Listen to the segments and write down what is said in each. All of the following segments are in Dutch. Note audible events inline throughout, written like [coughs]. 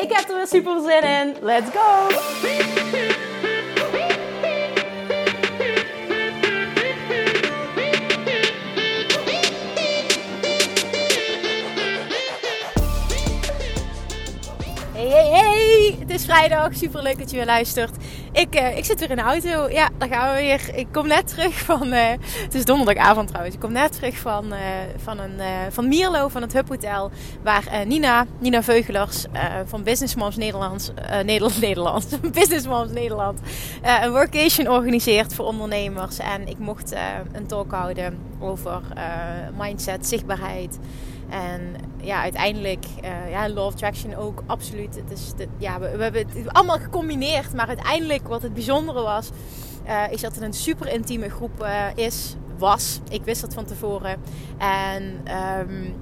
Ik heb er weer super zin in. Let's go! Hey, hey, hey! Het is vrijdag. Super leuk dat je weer luistert. Ik, uh, ik zit weer in de auto. Ja, daar gaan we weer. Ik kom net terug van. Uh, het is donderdagavond trouwens. Ik kom net terug van, uh, van, een, van Mierlo, van het Hub Hotel. Waar Nina, Nina Veugelers van Business Moms Nederlands. Nederland, [laughs] Nederlands. Business Moms Nederland. een workation organiseert voor ondernemers. En ik mocht een talk houden over mindset, zichtbaarheid. En ja, uiteindelijk, uh, ja, Law of Attraction ook, absoluut. Het is de, ja, we, we, hebben het allemaal gecombineerd. Maar uiteindelijk, wat het bijzondere was, uh, is dat het een super intieme groep uh, is, was. Ik wist dat van tevoren. En um,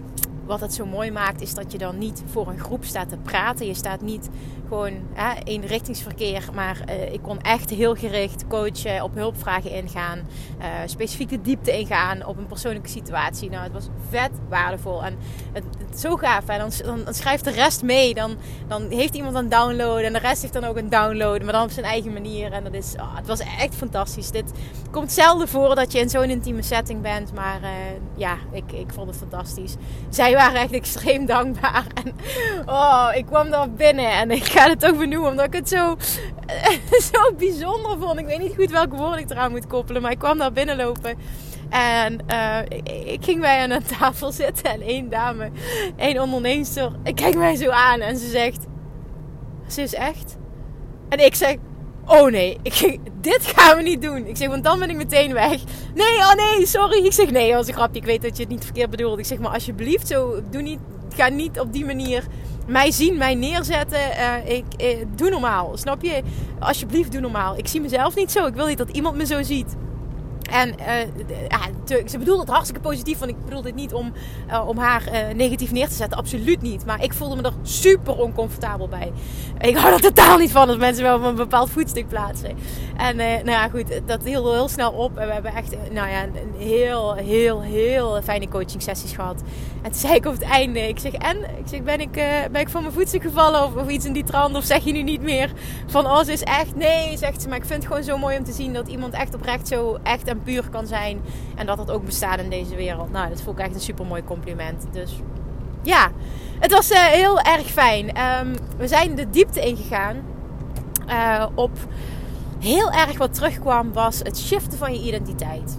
wat het zo mooi maakt, is dat je dan niet voor een groep staat te praten. Je staat niet gewoon hè, eenrichtingsverkeer. Maar uh, ik kon echt heel gericht coachen, op hulpvragen ingaan. Uh, specifiek de diepte ingaan op een persoonlijke situatie. Nou, het was vet waardevol. En het, zo gaaf. Hè? Dan, dan, dan, schrijft de rest mee. Dan, dan heeft iemand een download. En de rest heeft dan ook een download. Maar dan op zijn eigen manier. En dat is, oh, het was echt fantastisch. Dit komt zelden voor dat je in zo'n intieme setting bent. Maar uh, ja, ik, ik vond het fantastisch. Zij waren echt extreem dankbaar. [laughs] En oh, ik kwam daar binnen en ik ga het ook benoemen omdat ik het zo, [laughs] zo bijzonder vond. Ik weet niet goed welke woord ik eraan moet koppelen, maar ik kwam daar binnenlopen. En uh, ik ging bij aan een tafel [laughs] zitten en één dame, één onderneemster, ik kijk mij zo aan en ze zegt: Ze is echt. En ik zeg: Oh nee, ik, dit gaan we niet doen. Ik zeg, want dan ben ik meteen weg. Nee, oh nee, sorry. Ik zeg, nee, als een grapje. Ik weet dat je het niet verkeerd bedoelt. Ik zeg, maar alsjeblieft, zo, doe niet, ga niet op die manier mij zien, mij neerzetten. Uh, ik, uh, doe normaal, snap je? Alsjeblieft, doe normaal. Ik zie mezelf niet zo. Ik wil niet dat iemand me zo ziet. En ja, ze bedoelde het hartstikke positief. Want ik bedoel dit niet om, uh, om haar uh, negatief neer te zetten. Absoluut niet. Maar ik voelde me er super oncomfortabel bij. Ik hou er totaal niet van als mensen wel op een bepaald voetstuk plaatsen. En nou ja, goed. Dat hield heel snel op. En we hebben echt nou ja, een heel, heel, heel fijne coaching sessies gehad. En toen zei ik op het einde. Ik zeg, en? Ik zeg, ben ik, ben ik van mijn voetstuk gevallen? Of, of iets in die trant? Of zeg je nu niet meer van, oh, ze is echt... Nee, zegt ze. Maar ik vind het gewoon zo mooi om te zien dat iemand echt oprecht zo echt en puur kan zijn. En dat dat ook bestaat in deze wereld. Nou, dat vond ik echt een super mooi compliment. Dus ja, het was uh, heel erg fijn. Um, we zijn de diepte ingegaan. Uh, op heel erg wat terugkwam was het shiften van je identiteit.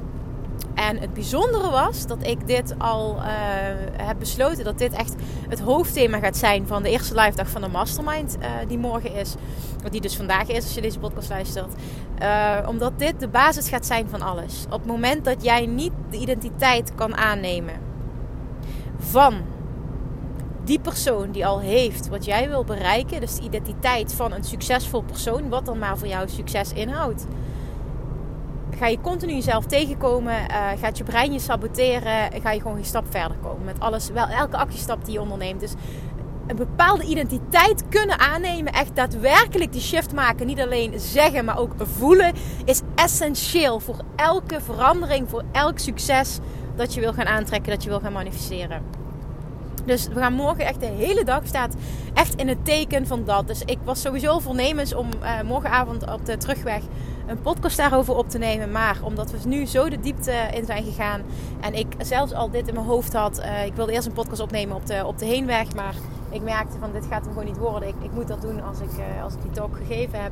En het bijzondere was dat ik dit al uh, heb besloten. Dat dit echt het hoofdthema gaat zijn van de eerste live dag van de Mastermind. Uh, die morgen is. Die dus vandaag is als je deze podcast luistert. Uh, omdat dit de basis gaat zijn van alles. Op het moment dat jij niet de identiteit kan aannemen. Van die persoon die al heeft wat jij wil bereiken. Dus de identiteit van een succesvol persoon. Wat dan maar voor jou succes inhoudt ga je continu jezelf tegenkomen. Uh, gaat je brein je saboteren. Ga je gewoon geen stap verder komen met alles. Wel elke actiestap die je onderneemt. Dus een bepaalde identiteit kunnen aannemen. Echt daadwerkelijk die shift maken. Niet alleen zeggen, maar ook voelen. Is essentieel voor elke verandering. Voor elk succes dat je wil gaan aantrekken. Dat je wil gaan manifesteren. Dus we gaan morgen echt de hele dag staat echt in het teken van dat. Dus ik was sowieso voornemens om uh, morgenavond op de terugweg een podcast daarover op te nemen. Maar omdat we nu zo de diepte in zijn gegaan. En ik zelfs al dit in mijn hoofd had. Uh, ik wilde eerst een podcast opnemen op de, op de heenweg. Maar ik merkte van dit gaat hem gewoon niet worden. Ik, ik moet dat doen als ik, uh, als ik die talk gegeven heb.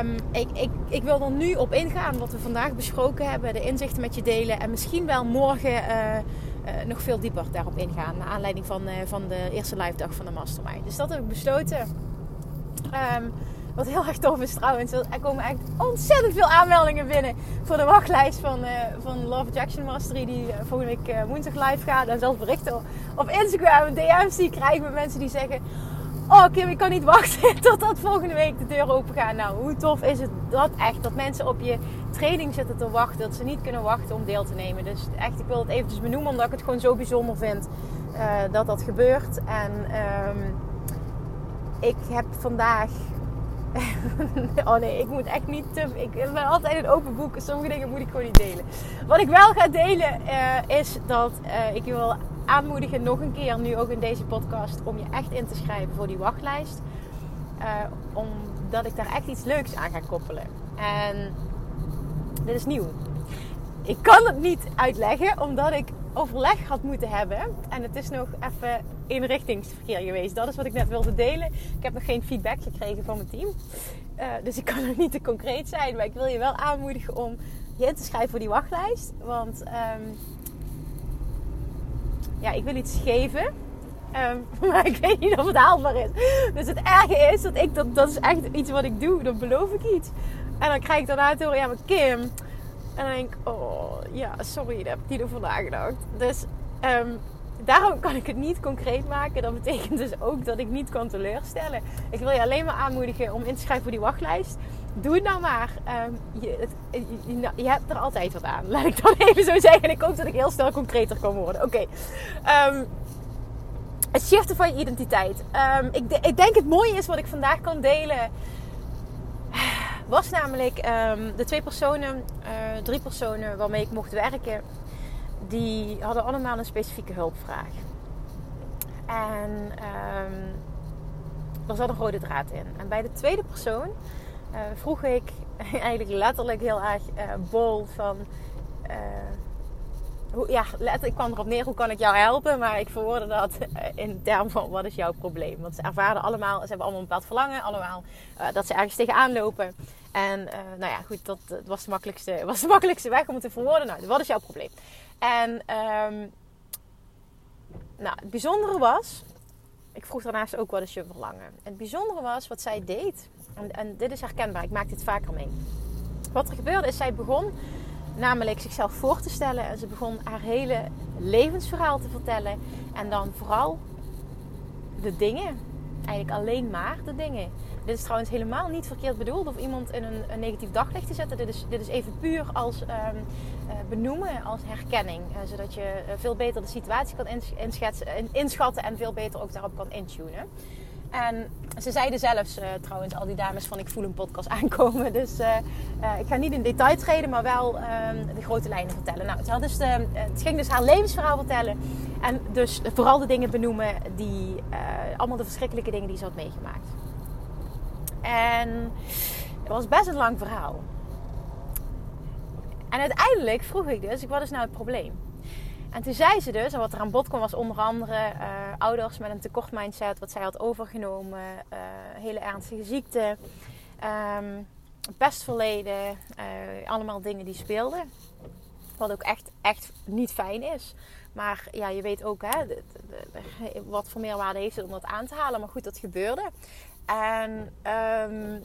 Um, ik, ik, ik, wil er nu op ingaan wat we vandaag besproken hebben. De inzichten met je delen. En misschien wel morgen uh, nog veel dieper daarop ingaan. Naar aanleiding van, van de eerste live dag van de Mastermind. Dus dat heb ik besloten. Um, wat heel erg tof is trouwens. Er komen echt ontzettend veel aanmeldingen binnen voor de wachtlijst van, uh, van Love Attraction Mastery. Die uh, volgende week uh, woensdag live gaat. En zelfs berichten op Instagram en DM's die krijgen met mensen die zeggen... Oh Kim, ik kan niet wachten [laughs] totdat volgende week de deur open gaat. Nou, hoe tof is het dat echt? Dat mensen op je training zitten te wachten. Dat ze niet kunnen wachten om deel te nemen. Dus echt, ik wil het eventjes benoemen omdat ik het gewoon zo bijzonder vind dat dat gebeurt. En um, ik heb vandaag [laughs] oh nee, ik moet echt niet te. Ik ben altijd een open boek. Sommige dingen moet ik gewoon niet delen. Wat ik wel ga delen uh, is dat uh, ik je wil aanmoedigen, nog een keer, nu ook in deze podcast, om je echt in te schrijven voor die wachtlijst. Uh, omdat ik daar echt iets leuks aan ga koppelen. En dit is nieuw. Ik kan het niet uitleggen, omdat ik overleg had moeten hebben. En het is nog even inrichtingsverkeer geweest. Dat is wat ik net wilde delen. Ik heb nog geen feedback gekregen van mijn team. Uh, dus ik kan nog niet te concreet zijn. Maar ik wil je wel aanmoedigen om je in te schrijven voor die wachtlijst. Want um, ja, ik wil iets geven. Um, [laughs] maar ik weet niet of het haalbaar is. Dus het erge is dat ik, dat, dat is echt iets wat ik doe. Dan beloof ik iets. En dan krijg ik daarna te horen, ja maar Kim. En dan denk ik, oh ja, sorry, daar heb ik niet over nagedacht. Dus um, daarom kan ik het niet concreet maken. Dat betekent dus ook dat ik niet kan teleurstellen. Ik wil je alleen maar aanmoedigen om in te schrijven voor die wachtlijst. Doe het nou maar. Je, het, je, je, hebt er altijd wat aan. [laughs] Laat ik dat even zo zeggen. En ik hoop dat ik heel snel concreter kan worden. Oké. Um, het shiften van je identiteit. Um, ik, ik, denk het mooie is wat ik vandaag kan delen. Was namelijk de twee personen, uh, drie personen waarmee ik mocht werken die hadden allemaal een specifieke hulpvraag. En um, er zat een rode draad in. En bij de tweede persoon uh, vroeg ik [laughs] eigenlijk letterlijk heel erg uh, bol van... Uh, hoe, ja, ik kwam erop neer, hoe kan ik jou helpen? Maar ik verwoordde dat in termen van, wat is jouw probleem? Want ze ervaren allemaal, ze hebben allemaal een bepaald verlangen. Allemaal dat ze ergens tegenaan lopen. En nou ja, goed, dat was de, makkelijkste, was de makkelijkste weg om te verwoorden. Nou, wat is jouw probleem? En um, nou, het bijzondere was, ik vroeg daarnaast ook wat is je verlangen. Het bijzondere was wat zij deed, en, en dit is herkenbaar, ik maak dit vaker mee. Wat er gebeurde is, zij begon namelijk zichzelf voor te stellen en ze begon haar hele levensverhaal te vertellen. En dan vooral de dingen, eigenlijk alleen maar de dingen dit is trouwens helemaal niet verkeerd bedoeld of iemand in een, negatief daglicht te zetten. Dit is, dit is even puur als um, uh, benoemen, als herkenning. Uh, zodat je uh, veel beter de situatie kan inschatten en veel beter ook daarop kan intunen. En ze zeiden zelfs trouwens, al die dames van ik voel een podcast [laughs] aankomen. Dus ik ga niet in detail treden, maar wel ehm, de grote lijnen vertellen. Nou, het, dus de, het ging dus haar levensverhaal vertellen. En dus vooral de dingen benoemen die, allemaal de verschrikkelijke dingen die ze had meegemaakt. En het was best een lang verhaal. En uiteindelijk vroeg ik dus, wat is nou het probleem? En toen zei ze dus, en wat er aan bod kwam was onder andere uh, ouders met een tekort mindset, wat zij had overgenomen, uh, hele ernstige ziekte, um, pestverleden, uh, allemaal dingen die speelden. Wat ook echt, echt niet fijn is. Maar ja, je weet ook hè, wat voor meerwaarde heeft het om dat aan te halen. Maar goed, dat gebeurde. En um,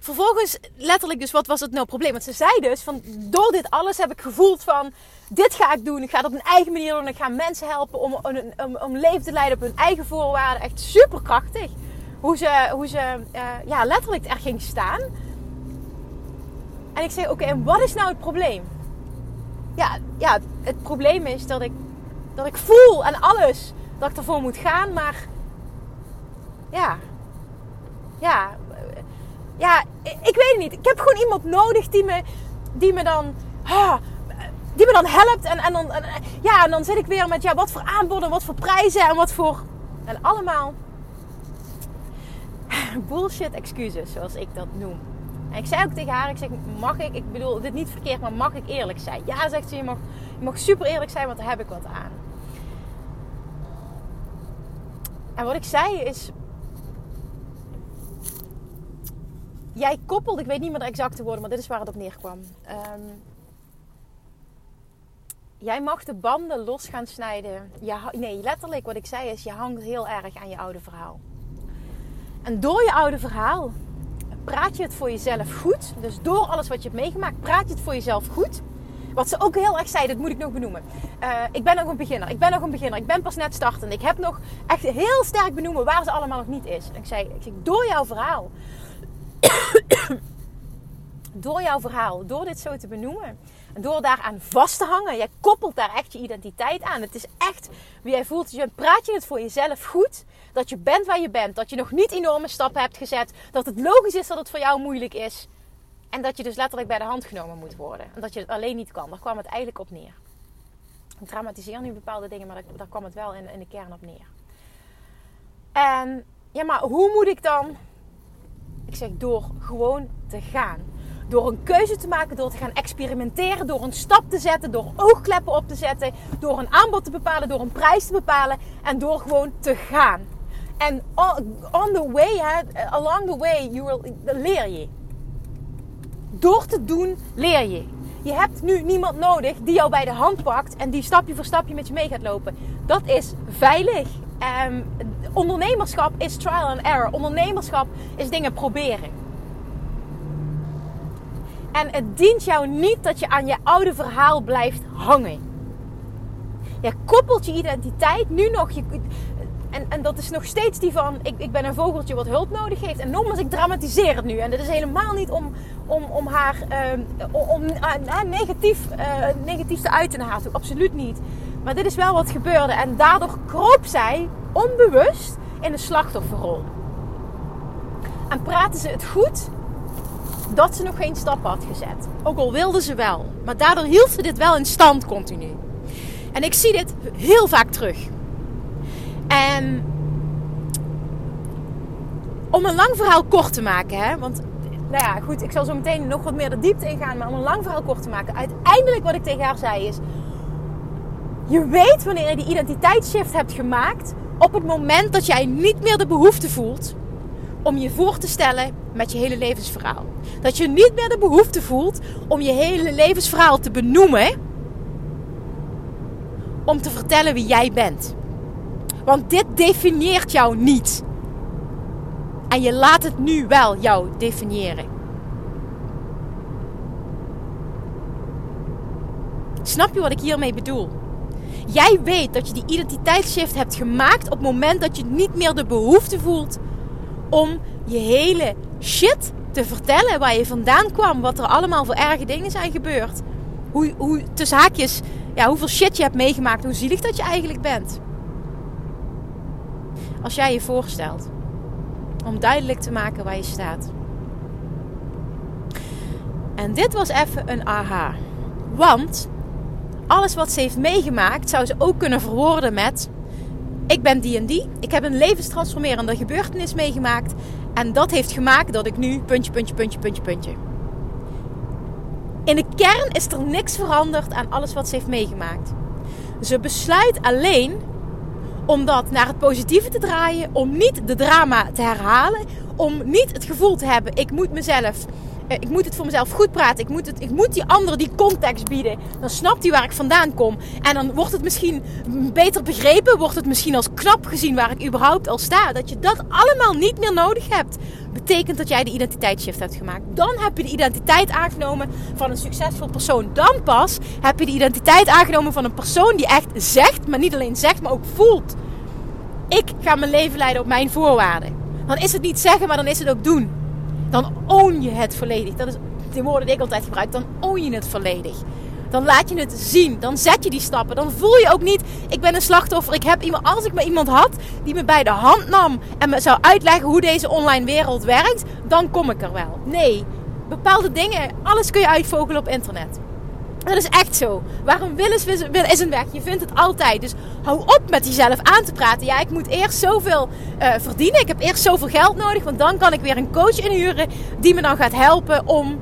vervolgens, letterlijk dus, wat was het nou probleem? Want ze zei dus, van door dit alles heb ik gevoeld van, dit ga ik doen. Ik ga het op mijn eigen manier doen. Ik ga mensen helpen om, om, om, leven te leiden op hun eigen voorwaarden. Echt super krachtig. Hoe ze, hoe ze uh, ja, letterlijk er ging staan. En ik zei, oké, en wat is nou het probleem? Ja, ja, het probleem is dat ik, dat ik voel en alles dat ik ervoor moet gaan, maar ja. Ja. Ja, ik weet het niet. Ik heb gewoon iemand nodig die me, die me dan... die me dan helpt. En, en, dan, ja, en dan zit ik weer met ja, wat voor aanboden, wat voor prijzen en wat voor... En allemaal bullshit excuses, zoals ik dat noem. En ik zei ook tegen haar, ik zeg, mag ik, ik bedoel dit niet verkeerd, maar mag ik eerlijk zijn? Ja, zegt ze, mag, je mag super eerlijk zijn, want daar heb ik wat aan. En wat ik zei is, jij koppelt, ik weet niet meer de exacte woorden, maar dit is waar het op neerkwam. Um, jij mag de banden los gaan snijden. Nee, letterlijk wat ik zei is, je hangt heel erg aan je oude verhaal. En door je oude verhaal praat je het voor jezelf goed. Dus door alles wat je hebt meegemaakt, praat je het voor jezelf goed. Wat ze ook heel erg zei, dat moet ik nog benoemen. Uh, ik ben nog een beginner. Ik ben nog een beginner. Ik ben pas net startend. Ik heb nog echt heel sterk benoemen waar ze allemaal nog niet is. En ik zei, ik door jouw verhaal. [coughs] door jouw verhaal. Door dit zo te benoemen. En door daaraan vast te hangen. Jij koppelt daar echt je identiteit aan. Het is echt wie jij voelt. Je praat je het voor jezelf goed. Dat je bent waar je bent. Dat je nog niet enorme stappen hebt gezet. Dat het logisch is dat het voor jou moeilijk is. En dat je dus letterlijk bij de hand genomen moet worden. En dat je het alleen niet kan. Daar kwam het eigenlijk op neer. Ik dramatiseer nu bepaalde dingen, maar daar, kwam het wel in, in de kern op neer. En ja, maar hoe moet ik dan? Ik zeg door gewoon te gaan. Door een keuze te maken, door te gaan experimenteren, door een stap te zetten, door oogkleppen op te zetten, door een aanbod te bepalen, door een prijs te bepalen en door gewoon te gaan. En on the way, along the way, you will, leer je. Door te doen leer je. Je hebt nu niemand nodig die jou bij de hand pakt en die stapje voor stapje met je mee gaat lopen. Dat is veilig. Um, ondernemerschap is trial and error. Ondernemerschap is dingen proberen. En het dient jou niet dat je aan je oude verhaal blijft hangen. Je koppelt je identiteit nu nog. Je, en, en dat is nog steeds die van: ik, ik ben een vogeltje wat hulp nodig heeft. En nogmaals, ik dramatiseer het nu. En dat is helemaal niet om, om, om haar uh, om, uh, negatief, uh, negatief te uiten haar. Absoluut niet. Maar dit is wel wat gebeurde. En daardoor kroop zij onbewust in de slachtofferrol. En praten ze het goed dat ze nog geen stap had gezet. Ook al wilde ze wel. Maar daardoor hield ze dit wel in stand continu. En ik zie dit heel vaak terug. En om een lang verhaal kort te maken, hè, want nou ja, goed, ik zal zo meteen nog wat meer de diepte ingaan, maar om een lang verhaal kort te maken, uiteindelijk wat ik tegen haar zei is: je weet wanneer je die identiteitsshift hebt gemaakt op het moment dat jij niet meer de behoefte voelt om je voor te stellen met je hele levensverhaal. Dat je niet meer de behoefte voelt om je hele levensverhaal te benoemen om te vertellen wie jij bent. Want dit definieert jou niet. En je laat het nu wel jou definiëren. Snap je wat ik hiermee bedoel? Jij weet dat je die identiteitsshift hebt gemaakt op het moment dat je niet meer de behoefte voelt om je hele shit te vertellen waar je vandaan kwam, wat er allemaal voor erge dingen zijn gebeurd. Hoe, hoe tussen haakjes, ja, hoeveel shit je hebt meegemaakt, hoe zielig dat je eigenlijk bent. Als jij je voorstelt om duidelijk te maken waar je staat. En dit was even een aha. Want alles wat ze heeft meegemaakt zou ze ook kunnen verwoorden met: Ik ben die en die. Ik heb een levenstransformerende gebeurtenis meegemaakt. En dat heeft gemaakt dat ik nu puntje, puntje, puntje, puntje, puntje. In de kern is er niks veranderd aan alles wat ze heeft meegemaakt. Ze besluit alleen om dat naar het positieve te draaien, om niet de drama te herhalen, om niet het gevoel te hebben: ik moet mezelf ik moet het voor mezelf goed praten. Ik moet, het, ik moet die andere die context bieden. Dan snapt hij waar ik vandaan kom. En dan wordt het misschien beter begrepen. Wordt het misschien als knap gezien waar ik überhaupt al sta. Dat je dat allemaal niet meer nodig hebt. Betekent dat jij de identiteitsshift hebt gemaakt. Dan heb je de identiteit aangenomen van een succesvol persoon. Dan pas heb je de identiteit aangenomen van een persoon die echt zegt. Maar niet alleen zegt, maar ook voelt. Ik ga mijn leven leiden op mijn voorwaarden. Dan is het niet zeggen, maar dan is het ook doen dan own je het volledig. Dat is de woorden die ik altijd gebruik. Dan own je het volledig. Dan laat je het zien. Dan zet je die stappen. Dan voel je ook niet, ik ben een slachtoffer. Ik heb iemand, als ik maar iemand had die me bij de hand nam en me zou uitleggen hoe deze online wereld werkt, dan kom ik er wel. Nee, bepaalde dingen, alles kun je uitvogelen op internet. Dat is echt zo. Waarom willen is een weg. Je vindt het altijd. Dus hou op met jezelf aan te praten. Ja, ik moet eerst zoveel uh, verdienen. Ik heb eerst zoveel geld nodig. Want dan kan ik weer een coach inhuren die me dan gaat helpen om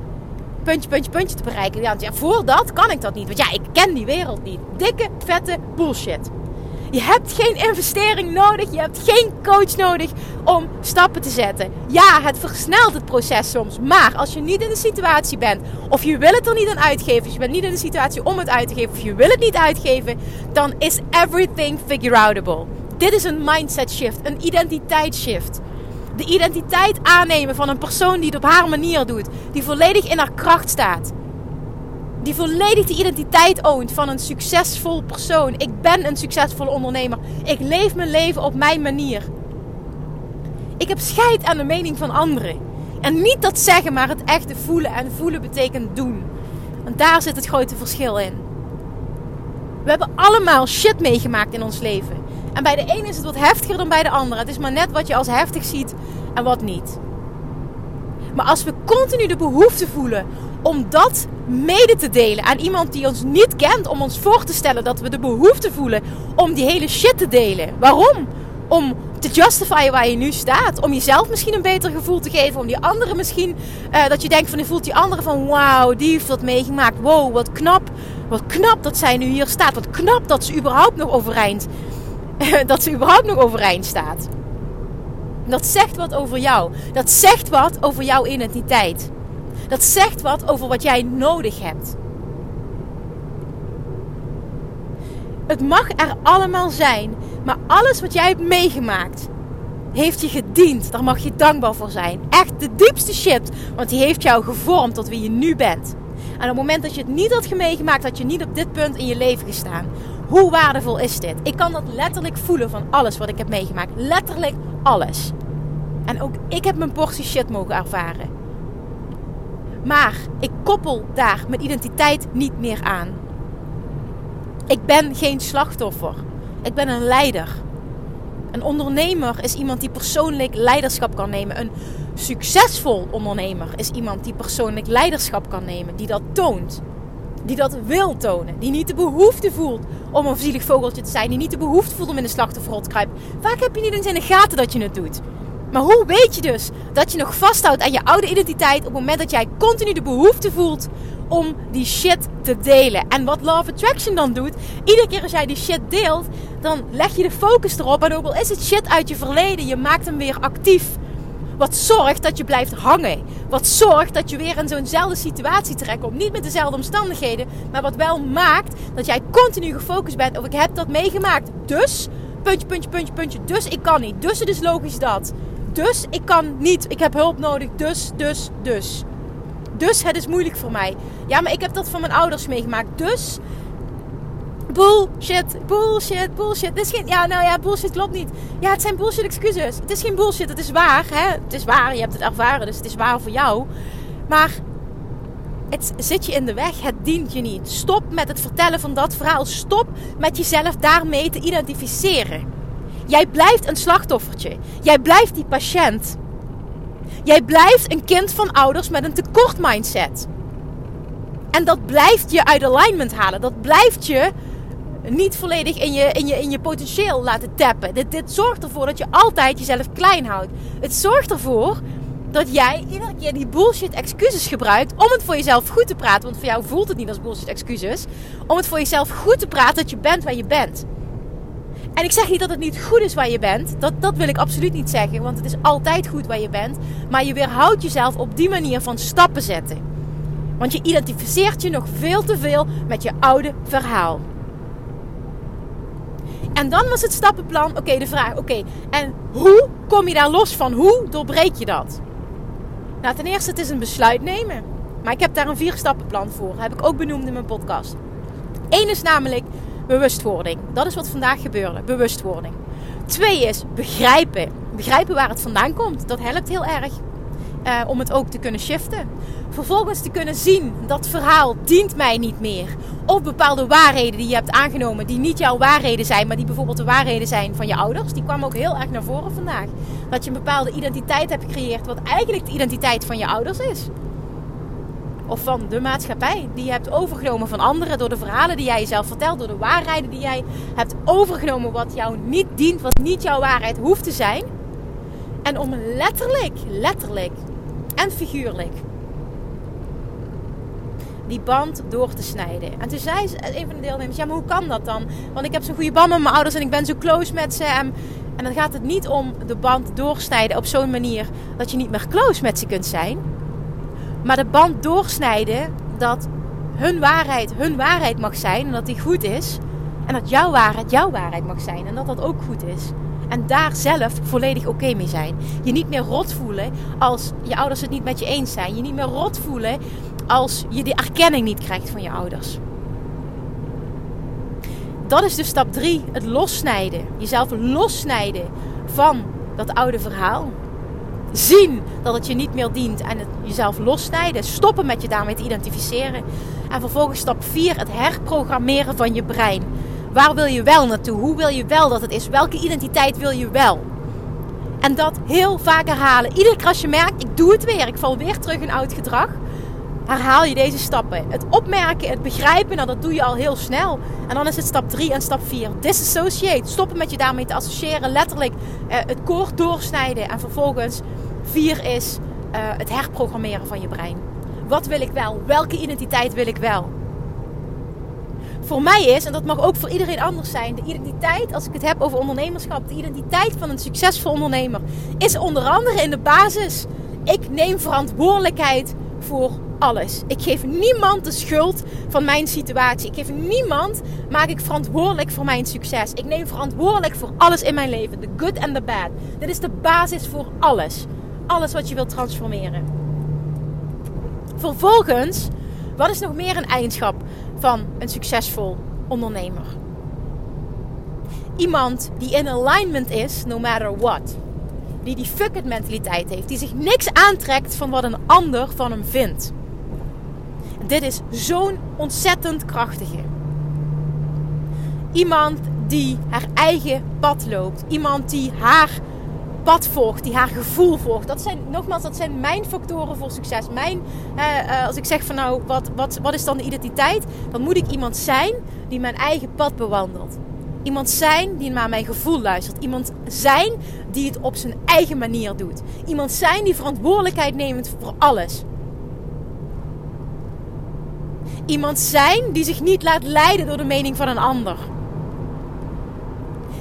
puntje, puntje, puntje te bereiken. Ja, ja, voor dat kan ik dat niet. Want ja, ik ken die wereld niet. Dikke, vette bullshit. Je hebt geen investering nodig. Je hebt geen coach nodig om stappen te zetten. Ja, het versnelt het proces soms. Maar als je niet in de situatie bent, of je wil het er niet aan uitgeven, dus je bent niet in de situatie om het uit te geven, of je wil het niet uitgeven, dan is everything figure outable. Dit is een mindset shift, een identiteitsshift. De identiteit aannemen van een persoon die het op haar manier doet, die volledig in haar kracht staat die volledig de identiteit oont van een succesvol persoon. Ik ben een succesvolle ondernemer. Ik leef mijn leven op mijn manier. Ik heb scheid aan de mening van anderen. En niet dat zeggen, maar het echte voelen. En voelen betekent doen. Want daar zit het grote verschil in. We hebben allemaal shit meegemaakt in ons leven. En bij de ene is het wat heftiger dan bij de andere. Het is maar net wat je als heftig ziet en wat niet. Maar als we continu de behoefte voelen om dat mede te delen aan iemand die ons niet kent, om ons voor te stellen dat we de behoefte voelen om die hele shit te delen. Waarom? Om te justifyen waar je nu staat. Om jezelf misschien een beter gevoel te geven. Om die anderen misschien, uh, dat je denkt van, je voelt die andere van, wauw, die heeft dat meegemaakt. Wow, wat knap. Wat knap dat zij nu hier staat. Wat knap dat ze überhaupt nog overeind, [laughs] dat ze überhaupt nog overeind staat. Dat zegt wat over jou. Dat zegt wat over jouw identiteit. Dat zegt wat over wat jij nodig hebt. Het mag er allemaal zijn, maar alles wat jij hebt meegemaakt, heeft je gediend. Daar mag je dankbaar voor zijn. Echt de diepste shit, want die heeft jou gevormd tot wie je nu bent. En op het moment dat je het niet had meegemaakt, had je niet op dit punt in je leven gestaan. Hoe waardevol is dit? Ik kan dat letterlijk voelen van alles wat ik heb meegemaakt. Letterlijk alles. En ook ik heb mijn portie shit mogen ervaren. Maar ik koppel daar mijn identiteit niet meer aan. Ik ben geen slachtoffer. Ik ben een leider. Een ondernemer is iemand die persoonlijk leiderschap kan nemen. Een succesvol ondernemer is iemand die persoonlijk leiderschap kan nemen. Die dat toont. Die dat wil tonen. Die niet de behoefte voelt om een zielig vogeltje te zijn. Die niet de behoefte voelt om in de slachtofferrol te kruipen. Vaak heb je niet eens in de gaten dat je het doet. Maar hoe weet je dus dat je nog vasthoudt aan je oude identiteit op het moment dat jij continu de behoefte voelt om die shit te delen? En wat Love Attraction dan doet, iedere keer als jij die shit deelt, dan leg je de focus erop. En ook al is het shit uit je verleden, je maakt hem weer actief. Wat zorgt dat je blijft hangen. Wat zorgt dat je weer in zo'nzelfde situatie terechtkomt. Niet met dezelfde omstandigheden, maar wat wel maakt dat jij continu gefocust bent. Of ik heb dat meegemaakt. Dus, puntje, puntje, puntje, puntje. Dus ik kan niet. Dus het is logisch dat. Dus ik kan niet. Ik heb hulp nodig. Dus, dus, dus. Dus het is moeilijk voor mij. Ja, maar ik heb dat van mijn ouders meegemaakt. Dus bullshit, bullshit, bullshit. Het is geen, ja, nou ja, bullshit klopt niet. Ja, het zijn bullshit excuses. Het is geen bullshit, het is waar. Hè? Het is waar, je hebt het ervaren, dus het is waar voor jou. Maar het zit je in de weg, het dient je niet. Stop met het vertellen van dat verhaal. Stop met jezelf daarmee te identificeren. Jij blijft een slachtoffertje. Jij blijft die patiënt. Jij blijft een kind van ouders met een tekort mindset. En dat blijft je uit alignment halen. Dat blijft je niet volledig in je, in je, in je potentieel laten tappen. Dit, dit zorgt ervoor dat je altijd jezelf klein houdt. Het zorgt ervoor dat jij iedere keer die bullshit excuses gebruikt om het voor jezelf goed te praten. Want voor jou voelt het niet als bullshit excuses. Om het voor jezelf goed te praten dat je bent waar je bent. En ik zeg niet dat het niet goed is waar je bent. Dat, dat wil ik absoluut niet zeggen. Want het is altijd goed waar je bent. Maar je weerhoudt jezelf op die manier van stappen zetten. Want je identificeert je nog veel te veel met je oude verhaal. En dan was het stappenplan, oké, de vraag, oké, en hoe kom je daar los van? Hoe doorbreek je dat? Nou, ten eerste, het is een besluit nemen. Maar ik heb daar een vier stappenplan voor. Heb ik ook benoemd in mijn podcast. Eén is namelijk bewustwording. Dat is wat vandaag gebeurde, bewustwording. Twee is begrijpen. Begrijpen waar het vandaan komt. Dat helpt heel erg. Uh, om het ook te kunnen shiften. Vervolgens te kunnen zien dat verhaal dient mij niet meer. Of bepaalde waarheden die je hebt aangenomen, die niet jouw waarheden zijn, maar die bijvoorbeeld de waarheden zijn van je ouders. Die kwamen ook heel erg naar voren vandaag. Dat je een bepaalde identiteit hebt gecreëerd, wat eigenlijk de identiteit van je ouders is. Of van de maatschappij die je hebt overgenomen van anderen door de verhalen die jij jezelf vertelt, door de waarheden die jij hebt overgenomen, wat jou niet dient, wat niet jouw waarheid hoeft te zijn. En om letterlijk, letterlijk en figuurlijk die band door te snijden. En toen zei een van de deelnemers: Ja, maar hoe kan dat dan? Want ik heb zo'n goede band met mijn ouders en ik ben zo close met ze. En, en dan gaat het niet om de band doorsnijden op zo'n manier dat je niet meer close met ze kunt zijn. Maar de band doorsnijden dat hun waarheid hun waarheid mag zijn en dat die goed is. En dat jouw waarheid jouw waarheid mag zijn en dat dat ook goed is. En daar zelf volledig oké mee zijn. Je niet meer rot voelen als je ouders het niet met je eens zijn. Je niet meer rot voelen als je die erkenning niet krijgt van je ouders. Dat is dus stap 3, het lossnijden. Jezelf lossnijden van dat oude verhaal. Zien dat het je niet meer dient en het jezelf lossnijden. Stoppen met je daarmee te identificeren. En vervolgens stap 4, het herprogrammeren van je brein. Waar wil je wel naartoe? Hoe wil je wel dat het is? Welke identiteit wil je wel? En dat heel vaak herhalen. Iedere keer als je merkt, ik doe het weer, ik val weer terug in oud gedrag. Herhaal je deze stappen. Het opmerken, het begrijpen, nou dat doe je al heel snel. En dan is het stap 3 en stap 4. Disassociate. Stoppen met je daarmee te associëren. Letterlijk uh, het koord doorsnijden. En vervolgens 4 is uh, het herprogrammeren van je brein. Wat wil ik wel? Welke identiteit wil ik wel? voor mij is, en dat mag ook voor iedereen anders zijn, de identiteit, als ik het heb over ondernemerschap, de identiteit van een succesvol ondernemer, is onder andere in de basis. Ik neem verantwoordelijkheid voor alles. Ik geef niemand de schuld van mijn situatie. Ik geef niemand, maak ik verantwoordelijk voor mijn succes. Ik neem verantwoordelijk voor alles in mijn leven. The good and the bad. Dit is de basis voor alles. Alles wat je wilt transformeren. Vervolgens, wat is nog meer een eigenschap van een succesvol ondernemer. Iemand die in alignment is, no matter what. Die die fuck it mentaliteit heeft. Die zich niks aantrekt van wat een ander van hem vindt. Dit is zo'n ontzettend krachtige. Iemand die haar eigen pad loopt. Iemand die haar pad volgt, die haar gevoel volgt. Dat zijn, nogmaals, dat zijn mijn factoren voor succes. Mijn, uh, als ik zeg van nou, wat, wat, wat is dan de identiteit? Dan moet ik iemand zijn die mijn eigen pad bewandelt. Iemand zijn die naar mijn gevoel luistert. Iemand zijn die het op zijn eigen manier doet. Iemand zijn die verantwoordelijkheid neemt voor alles. Iemand zijn die zich niet laat leiden door de mening van een ander.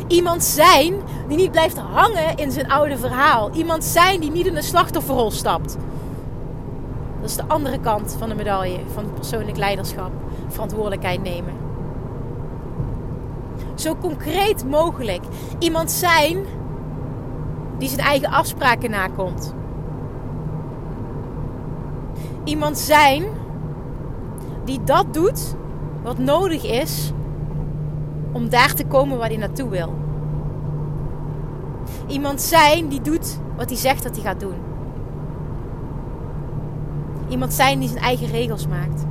Iemand zijn die niet blijft hangen in zijn oude verhaal. Iemand zijn die niet in de slachtofferrol stapt. Dat is de andere kant van de medaille van persoonlijk leiderschap. Verantwoordelijkheid nemen. Zo concreet mogelijk. Iemand zijn die zijn eigen afspraken nakomt. Iemand zijn die dat doet wat nodig is om daar te komen waar hij naartoe wil. Iemand zijn die doet wat hij zegt dat hij gaat doen. Iemand zijn die zijn eigen regels maakt.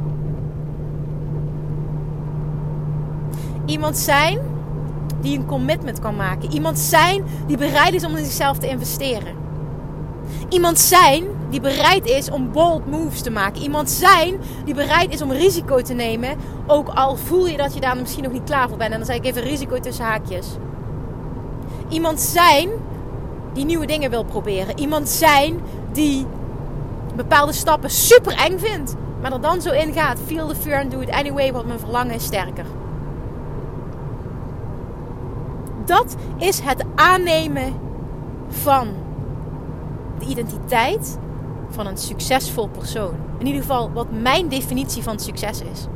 Iemand zijn die een commitment kan maken. Iemand zijn die bereid is om in zichzelf te investeren. Iemand zijn die bereid is om bold moves te maken. Iemand zijn die bereid is om risico te nemen. Ook al voel je dat je daar misschien nog niet klaar voor bent. En dan zeg ik even risico tussen haakjes. Iemand zijn die nieuwe dingen wil proberen. Iemand zijn die bepaalde stappen super eng vindt. Maar er dan zo in gaat. Feel the fear and do it anyway. Want mijn verlangen is sterker. Dat is het aannemen van de identiteit van een succesvol persoon. In ieder geval wat mijn definitie van succes is.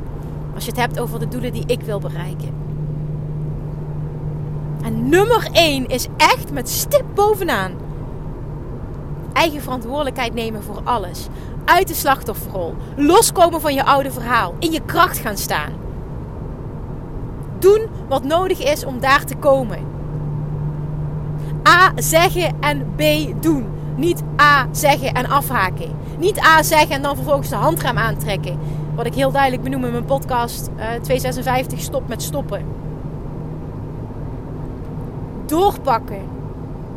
Als je het hebt over de doelen die ik wil bereiken. En nummer 1 is echt met stip bovenaan. Eigen verantwoordelijkheid nemen voor alles. Uit de slachtofferrol. Loskomen van je oude verhaal. In je kracht gaan staan. Doen wat nodig is om daar te komen. A zeggen en B doen. Niet A zeggen en afhaken. Niet A zeggen en dan vervolgens de handrem aantrekken. Wat ik heel duidelijk benoem in mijn podcast uh, eh, 256 Stop met stoppen. Doorpakken.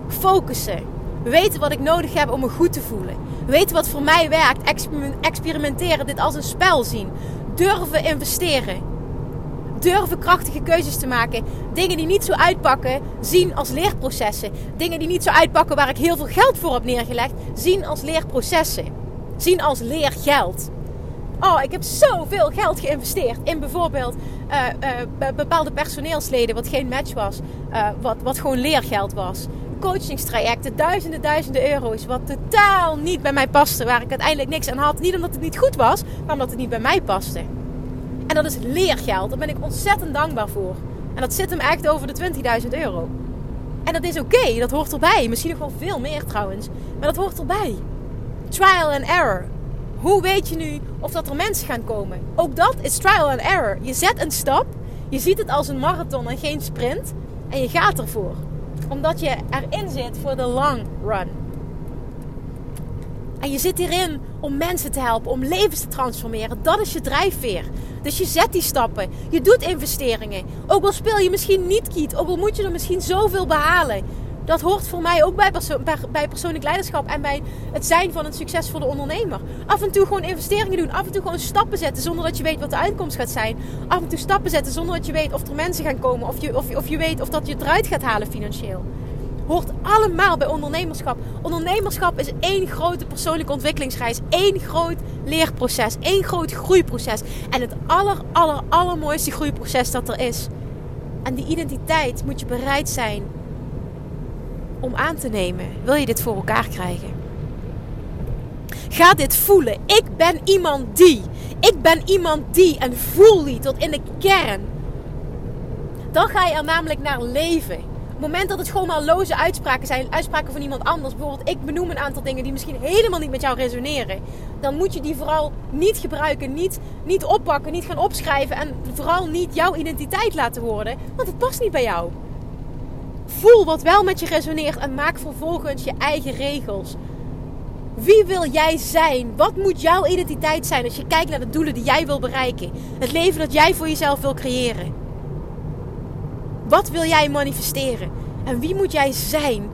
Focussen. Weten wat ik nodig heb om me goed te voelen. Weten wat voor mij werkt. Experimenteren. Dit als een spel zien. Durven investeren durven krachtige keuzes te maken. Dingen die niet zo uitpakken, zien als leerprocessen. Dingen die niet zo uitpakken waar ik heel veel geld voor heb neergelegd, zien als leerprocessen. Zien als leergeld. Oh, ik heb zoveel geld geïnvesteerd in bijvoorbeeld uh, uh, bepaalde personeelsleden, wat geen match was, uh, wat, wat gewoon leergeld was. Coachingstrajecten, duizenden, duizenden euro's, wat totaal niet bij mij paste, waar ik uiteindelijk niks aan had. Niet omdat het niet goed was, maar omdat het niet bij mij paste. En dat is leergeld. Daar ben ik ontzettend dankbaar voor. En dat zit hem echt over de 20.000 euro. En dat is oké, dat hoort erbij. Misschien nog wel veel meer trouwens. Maar dat hoort erbij. Trial and error. Hoe weet je nu of dat er mensen gaan komen? Ook dat is trial and error. Je zet een stap, je ziet het als een marathon en geen sprint en je gaat ervoor. Omdat je erin zit voor de long run. En je zit hierin om mensen te helpen, om levens te transformeren. Dat is je drijfveer. Dus je zet die stappen. Je doet investeringen. Ook al speel je misschien niet kiet, ook al moet je er misschien zoveel behalen. Dat hoort voor mij ook bij, bij persoonlijk leiderschap en bij het zijn van een succesvolle ondernemer. Af en toe gewoon investeringen doen. Af en toe gewoon stappen zetten zonder dat je weet wat de uitkomst gaat zijn. Af en toe stappen zetten zonder dat je weet of er mensen gaan komen. Of je, of of je weet of dat je het eruit gaat halen financieel. Hoort allemaal bij ondernemerschap. Ondernemerschap is één grote persoonlijke ontwikkelingsreis. één groot leerproces. één groot groeiproces. En het aller, aller, allermooiste groeiproces dat er is. En die identiteit moet je bereid zijn om aan te nemen. Wil je dit voor elkaar krijgen? Ga dit voelen. Ik ben iemand die. Ik ben iemand die. En voel die tot in de kern. Dan ga je er namelijk naar leven. Het moment dat het gewoon maar loze uitspraken zijn, uitspraken van iemand anders, bijvoorbeeld ik benoem een aantal dingen die misschien helemaal niet met jou resoneren, dan moet je die vooral niet gebruiken, niet, niet oppakken, niet gaan opschrijven en vooral niet jouw identiteit laten worden, want het past niet bij jou. Voel wat wel met je resoneert en maak vervolgens je eigen regels. Wie wil jij zijn? Wat moet jouw identiteit zijn als je kijkt naar de doelen die jij wil bereiken? Het leven dat jij voor jezelf wil creëren. Wat wil jij manifesteren? En wie moet jij zijn?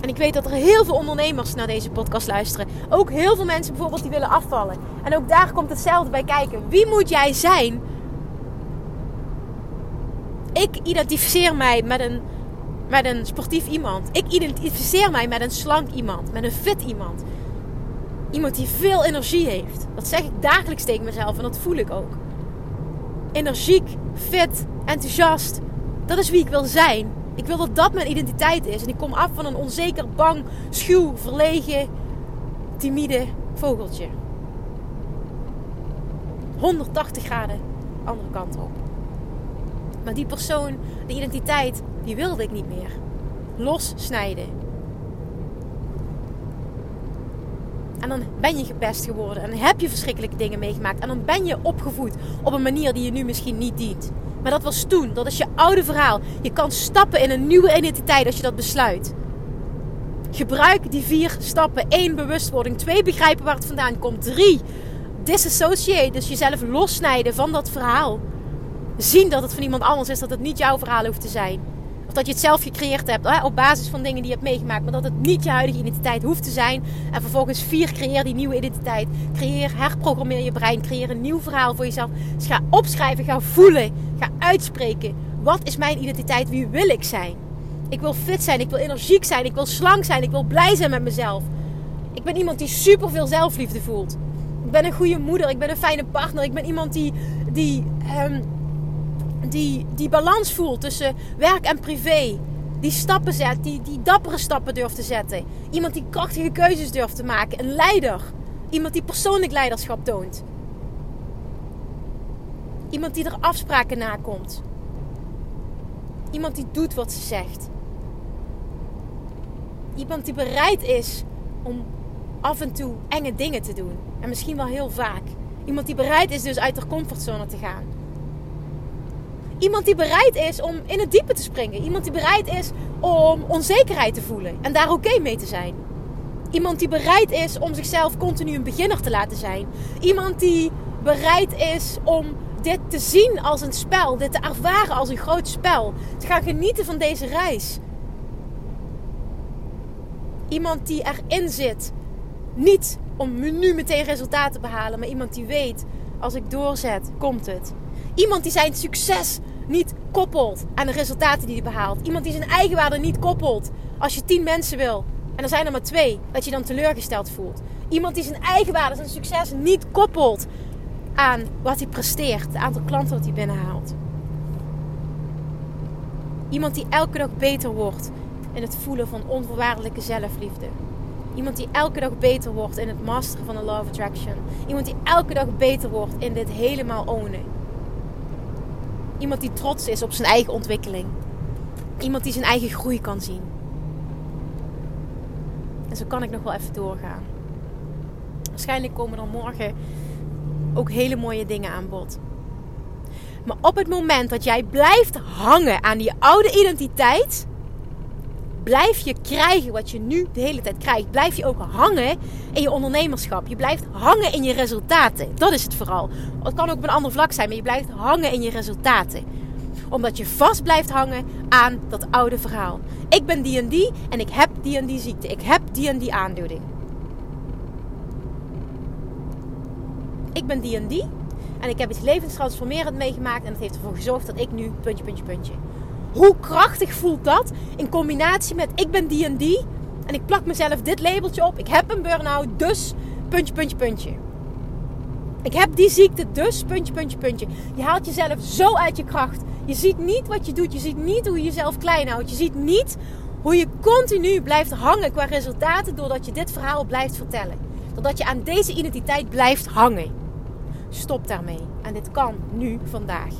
En ik weet dat er heel veel ondernemers naar deze podcast luisteren. Ook heel veel mensen bijvoorbeeld die willen afvallen. En ook daar komt hetzelfde bij kijken. Wie moet jij zijn? Ik identificeer mij met een met een sportief iemand. Ik identificeer mij met een slank iemand, met een fit iemand. Iemand die veel energie heeft. Dat zeg ik dagelijks tegen mezelf en dat voel ik ook. Energiek, fit, enthousiast. Dat is wie ik wil zijn. Ik wil dat dat mijn identiteit is. En ik kom af van een onzeker, bang, schuw, verlegen, timide vogeltje. 180 graden andere kant op. Maar die persoon, die identiteit, die wilde ik niet meer. Lossnijden. En dan ben je gepest geworden. En heb je verschrikkelijke dingen meegemaakt. En dan ben je opgevoed op een manier die je nu misschien niet dient. Maar dat was toen. Dat is je oude verhaal. Je kan stappen in een nieuwe identiteit als je dat besluit. Gebruik die vier stappen. Eén, bewustwording. Twee, begrijpen waar het vandaan komt. Drie, disassociate. Dus jezelf lossnijden van dat verhaal. Zien dat het van iemand anders is. Dat het niet jouw verhaal hoeft te zijn. Of dat je het zelf gecreëerd hebt op basis van dingen die je hebt meegemaakt. Maar dat het niet je huidige identiteit hoeft te zijn. En vervolgens vier, creëer die nieuwe identiteit. Creëer, herprogrammeer je brein. Creëer een nieuw verhaal voor jezelf. Dus ga opschrijven, ga voelen. Ga uitspreken. Wat is mijn identiteit? Wie wil ik zijn? Ik wil fit zijn, ik wil energiek zijn, ik wil slank zijn, ik wil blij zijn met mezelf. Ik ben iemand die super veel zelfliefde voelt. Ik ben een goede moeder, ik ben een fijne partner, ik ben iemand die, die um, die, die balans voelt tussen werk en privé. Die stappen zet, die, die dappere stappen durft te zetten. Iemand die krachtige keuzes durft te maken. Een leider. Iemand die persoonlijk leiderschap toont. Iemand die er afspraken nakomt. Iemand die doet wat ze zegt. Iemand die bereid is om af en toe enge dingen te doen. En misschien wel heel vaak. Iemand die bereid is dus uit haar comfortzone te gaan. Iemand die bereid is om in het diepe te springen. Iemand die bereid is om onzekerheid te voelen en daar oké mee te zijn. Iemand die bereid is om zichzelf continu een beginner te laten zijn. Iemand die bereid is om dit te zien als een spel, dit te ervaren als een groot spel. Te gaan genieten van deze reis. Iemand die erin zit. Niet om nu meteen resultaten te behalen, maar iemand die weet: als ik doorzet, komt het. Iemand die zijn succes niet koppelt aan de resultaten die hij behaalt. Iemand die zijn eigenwaarde niet koppelt. Als je tien mensen wil en er zijn er maar twee, dat je dan teleurgesteld voelt. Iemand die zijn eigenwaarde, zijn succes niet koppelt aan wat hij presteert, het aantal klanten dat hij binnenhaalt. Iemand die elke dag beter wordt in het voelen van onvoorwaardelijke zelfliefde. Iemand die elke dag beter wordt in het masteren van de law of attraction. Iemand die elke dag beter wordt in dit helemaal ownen. Iemand die trots is op zijn eigen ontwikkeling. Iemand die zijn eigen groei kan zien. En zo kan ik nog wel even doorgaan. Waarschijnlijk komen er morgen ook hele mooie dingen aan bod. Maar op het moment dat jij blijft hangen aan die oude identiteit, blijf je krijgen wat je nu de hele tijd krijgt. Blijf je ook hangen in je ondernemerschap. Je blijft hangen in je resultaten. Dat is het vooral. Het kan ook op een ander vlak zijn, maar je blijft hangen in je resultaten. Omdat je vast blijft hangen aan dat oude verhaal. Ik ben die en die en ik heb die en die ziekte. Ik heb die en die aandoening. Ik ben die en die en ik heb iets levenstransformerend meegemaakt en dat heeft ervoor gezorgd dat ik nu puntje, puntje, puntje. Hoe krachtig voelt dat in combinatie met ik ben die en die en ik plak mezelf dit labeltje op. Ik heb een burn-out, dus puntje, puntje, puntje. Ik heb die ziekte, dus puntje, puntje, puntje. Je haalt jezelf zo uit je kracht. Je ziet niet wat je doet. Je ziet niet hoe je jezelf klein houdt. Je ziet niet hoe je continu blijft hangen qua resultaten doordat je dit verhaal blijft vertellen. Doordat je aan deze identiteit blijft hangen. Stop daarmee. En dit kan nu, vandaag.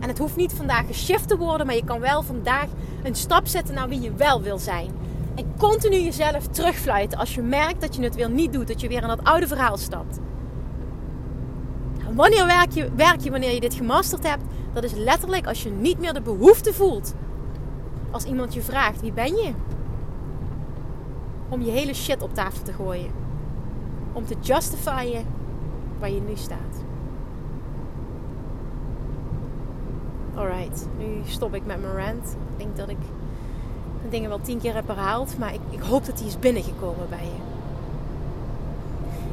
En het hoeft niet vandaag geshift te worden, maar je kan wel vandaag een stap zetten naar wie je wel wil zijn. En continu jezelf terugfluiten als je merkt dat je het weer niet doet, dat je weer in dat oude verhaal stapt. wanneer werk je, werk je wanneer je dit gemasterd hebt? Dat is letterlijk als je niet meer de behoefte voelt. Als iemand je vraagt, wie ben je? Om je hele shit op tafel te gooien. Om te justifyen waar je nu staat. Alright, nu stop ik met mijn rant. Ik denk dat ik de dingen wel tien keer heb herhaald. Maar ik, ik hoop dat die is binnengekomen bij je.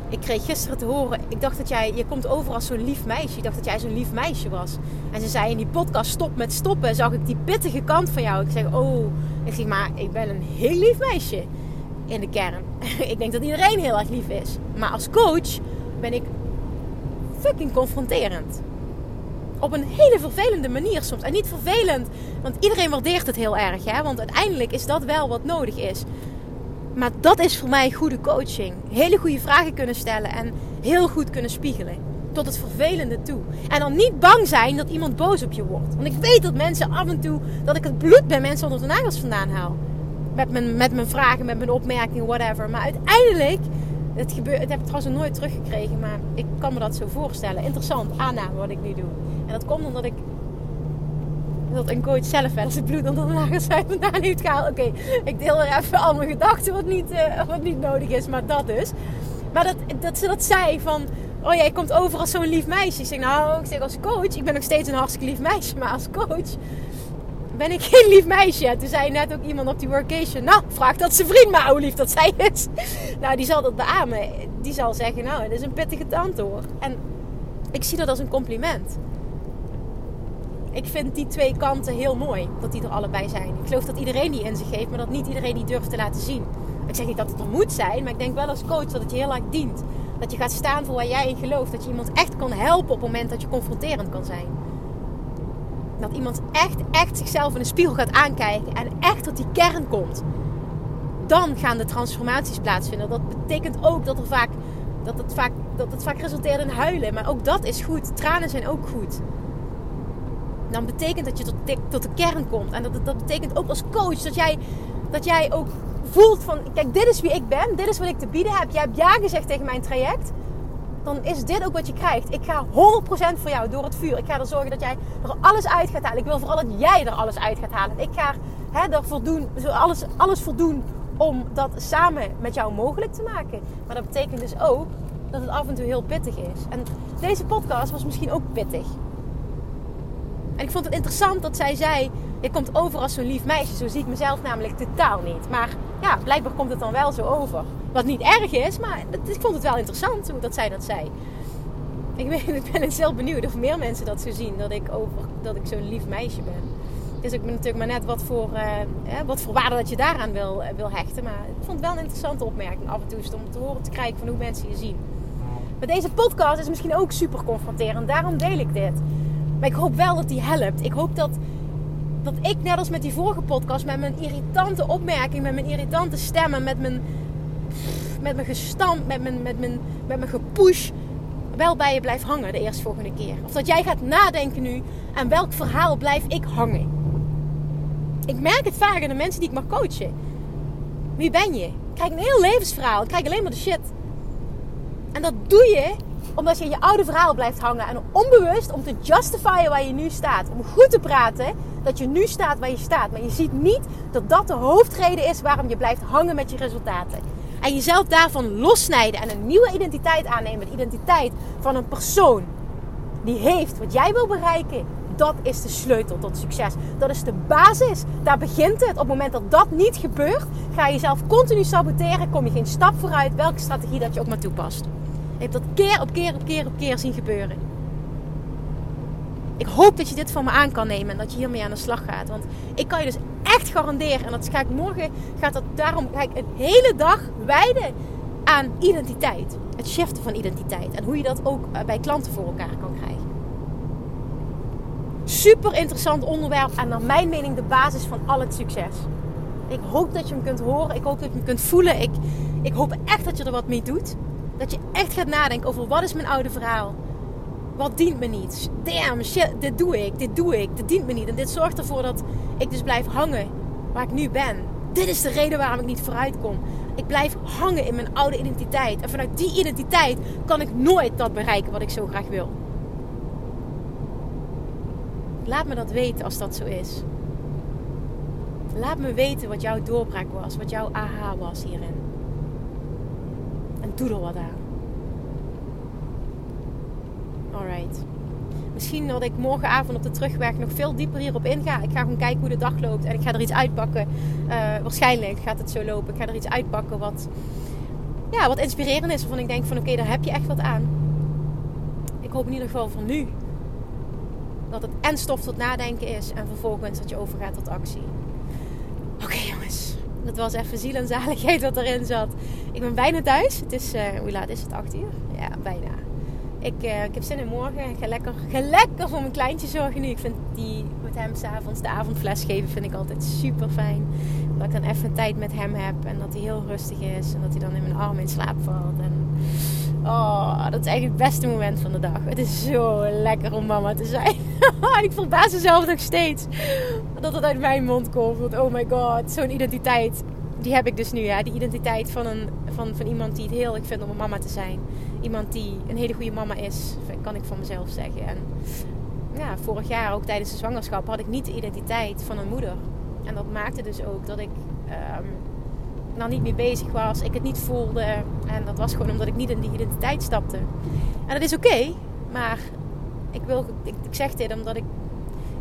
Ik kreeg gisteren te horen, ik dacht dat jij, je komt over als zo'n lief meisje. Ik dacht dat jij zo'n lief meisje was. En ze zei in die podcast, stop met stoppen, zag ik die pittige kant van jou. Ik zeg, oh, ik zeg, maar ik ben een heel lief meisje in de kern. [laughs] ik denk dat iedereen heel erg lief is. Maar als coach ben ik fucking confronterend op een hele vervelende manier soms. En niet vervelend, want iedereen waardeert het heel erg. Hè? Want uiteindelijk is dat wel wat nodig is. Maar dat is voor mij goede coaching. Hele goede vragen kunnen stellen en heel goed kunnen spiegelen. Tot het vervelende toe. En dan niet bang zijn dat iemand boos op je wordt. Want ik weet dat mensen af en toe, dat ik het bloed bij mensen onder de nagels vandaan haal. Met mijn, met mijn vragen, met mijn opmerkingen, whatever. Maar uiteindelijk het, gebeurt, het heb ik trouwens nooit teruggekregen, maar ik kan me dat zo voorstellen. Interessant, aanname wat ik nu doe. En dat komt omdat ik dat een coach zelf wel eens het bloed onder de nagels vandaan heeft gehaald. Oké, ik deel er even al mijn gedachten wat niet, uh, wat niet nodig is, maar dat dus. Maar dat, dat ze dat zei van, oh jij komt over als zo'n lief meisje. Ik zeg nou, ik zeg als coach, ik ben nog steeds een hartstikke lief meisje, maar als coach ben ik geen lief meisje. Toen zei net ook iemand op die workation. Nou, vraag dat zijn vriend maar hoe lief dat zij is. Nou, die zal dat beamen. Die zal zeggen, nou, het is een pittige tante hoor. En ik zie dat als een compliment. Ik vind die twee kanten heel mooi. Dat die er allebei zijn. Ik geloof dat iedereen die in zich heeft. Maar dat niet iedereen die durft te laten zien. Ik zeg niet dat het er moet zijn. Maar ik denk wel als coach dat het je heel erg dient. Dat je gaat staan voor waar jij in gelooft. Dat je iemand echt kan helpen op het moment dat je confronterend kan zijn dat iemand echt, echt zichzelf in de spiegel gaat aankijken en echt tot die kern komt, dan gaan de transformaties plaatsvinden. Dat betekent ook dat, er vaak, dat, het vaak, dat het vaak resulteert in huilen. Maar ook dat is goed. Tranen zijn ook goed. Dan betekent dat je tot de, tot de kern komt. En dat, dat betekent ook als coach dat jij, dat jij ook voelt van... Kijk, dit is wie ik ben. Dit is wat ik te bieden heb. Jij hebt ja gezegd tegen mijn traject dan is dit ook wat je krijgt. Ik ga 100% voor jou door het vuur. Ik ga er zorgen dat jij er alles uit gaat halen. Ik wil vooral dat jij er alles uit gaat halen. Ik ga hè, er voldoen, alles, alles voldoen om dat samen met jou mogelijk te maken. Maar dat betekent dus ook dat het af en toe heel pittig is. En deze podcast was misschien ook pittig. En ik vond het interessant dat zij zei: Je komt over als zo'n lief meisje. Zo zie ik mezelf namelijk totaal niet. Maar ja, blijkbaar komt het dan wel zo over. Wat niet erg is, maar ik vond het wel interessant hoe dat zij dat zei. Ik, ben, [laughs] ik ben dus heel benieuwd of meer mensen dat zo zien. Dat ik, over, dat ik zo'n lief meisje ben. Dus ik ben natuurlijk maar net wat voor, uh, wat voor waarde dat je daaraan wil, uh, wil hechten. Maar ik vond het wel een interessante opmerking af en toe. Om te horen te krijgen van hoe mensen je zien. Maar deze podcast is misschien ook super confronterend. Daarom deel ik dit. Maar ik hoop wel dat die helpt. Ik hoop dat, dat ik, net als met die vorige podcast, met mijn irritante opmerking, met mijn irritante stemmen, met mijn, met mijn gestamp, met mijn, met, mijn, met mijn gepush, wel bij je blijf hangen de eerstvolgende keer. Of dat jij gaat nadenken nu aan welk verhaal blijf ik hangen. Ik merk het vaak aan de mensen die ik mag coachen. Wie ben je? Ik krijg een heel levensverhaal. Ik krijg alleen maar de shit. En dat doe je omdat je in je oude verhaal blijft hangen. En onbewust om te justifyen waar je nu staat. Om goed te praten dat je nu staat waar je staat. Maar je ziet niet dat dat de hoofdreden is waarom je blijft hangen met je resultaten. En jezelf daarvan lossnijden en een nieuwe identiteit aannemen. De identiteit van een persoon die heeft wat jij wil bereiken. Dat is de sleutel tot succes. Dat is de basis. Daar begint het. Op het moment dat dat niet gebeurt, ga je jezelf continu saboteren. Kom je geen stap vooruit, welke strategie dat je ook maar toepast. Je hebt dat keer op keer op keer op keer zien gebeuren. Ik hoop dat je dit van me aan kan nemen en dat je hiermee aan de slag gaat. Want ik kan je dus echt garanderen, en dat ga ik morgen, gaat dat daarom ga ik een hele dag wijden aan identiteit. Het shiften van identiteit. En hoe je dat ook eh, bij klanten voor elkaar kan krijgen. Super interessant onderwerp en naar mijn mening de basis van al het succes. Ik hoop dat je hem kunt horen. Ik hoop dat je hem kunt voelen. Ik, ik hoop echt dat je er wat mee doet. Dat je echt gaat nadenken over wat is mijn oude verhaal. Wat dient me niet? Damn, shit, dit doe ik, dit doe ik, dit dient me niet. En dit zorgt ervoor dat ik dus blijf hangen waar ik nu ben. Dit is de reden waarom ik niet vooruit kom. Ik blijf hangen in mijn oude identiteit. En vanuit die identiteit kan ik nooit dat bereiken wat ik zo graag wil. Laat me dat weten als dat zo is. Laat me weten wat jouw doorbraak was, wat jouw aha was hierin. Doe er wat aan. Alright. Misschien dat ik morgenavond op de terugweg nog veel dieper hierop inga. Ik ga gewoon kijken hoe de dag loopt en ik ga er iets uitpakken. Uh, waarschijnlijk gaat het zo lopen. Ik ga er iets uitpakken wat, ja, wat inspirerend is. Waarvan ik denk van oké, daar heb je echt wat aan. Ik hoop in ieder geval voor nu dat het en stof tot nadenken is en vervolgens dat je overgaat tot actie. Oké jongens, dat was even ziel en zaligheid wat erin zat. Ik ben bijna thuis. Het is, uh, hoe laat is het? 8 uur? Ja, bijna. Ik, uh, ik heb zin in morgen. Ik ga lekker, lekker voor mijn kleintje zorgen nu. Ik vind die met hem s'avonds de avondfles geven vind ik altijd super fijn. Dat ik dan even tijd met hem heb en dat hij heel rustig is. En dat hij dan in mijn arm in slaap valt. En Oh, dat is eigenlijk het beste moment van de dag. Het is zo lekker om mama te zijn. [laughs] ik verbaas mezelf nog steeds dat het uit mijn mond komt. Want oh my god, zo'n identiteit. Die heb ik dus nu, ja. Die identiteit van, een, van, van iemand die het heel ik vind om een mama te zijn. Iemand die een hele goede mama is, kan ik van mezelf zeggen. En ja, vorig jaar, ook tijdens de zwangerschap, had ik niet de identiteit van een moeder. En dat maakte dus ook dat ik um, nou niet mee bezig was, ik het niet voelde. En dat was gewoon omdat ik niet in die identiteit stapte. En dat is oké, maar ik, wil, ik, ik zeg dit omdat ik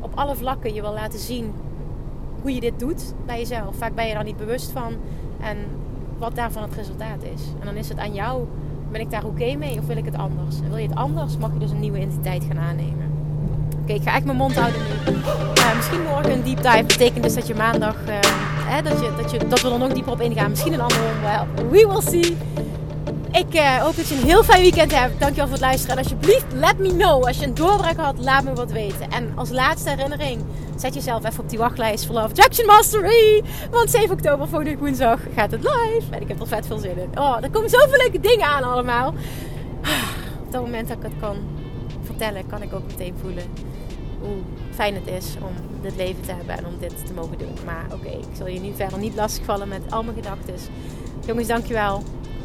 op alle vlakken je wil laten zien hoe je dit doet bij jezelf. Vaak ben je daar niet bewust van en wat daarvan het resultaat is. En dan is het aan jou, ben ik daar oké mee of wil ik het anders? En wil je het anders, mag je dus een nieuwe identiteit gaan aannemen. Oké, ik ga echt mijn mond houden nu. Uh, misschien morgen een deep dive betekent dus dat je maandag, uh, hè, dat, je, dat, je, dat we er nog dieper op ingaan. Misschien een ander onderwerp. We will see. Ik uh, hoop dat je een heel fijn weekend hebt. Dankjewel voor het luisteren. En alsjeblieft, let me know. Als je een doorbraak had, laat me wat weten. En als laatste herinnering, zet jezelf even op die wachtlijst voor Love Jackson Mastery. Want 7 oktober, volgende woensdag, gaat het live. En ik heb er vet veel zin in. Oh, er komen zoveel leuke dingen aan allemaal. Op dat moment dat ik het kan vertellen, kan ik ook meteen voelen hoe fijn het is om dit leven te hebben en om dit te mogen doen. Maar oké, ik zal je nu verder niet lastigvallen met al mijn gedachten. Jongens, dankjewel.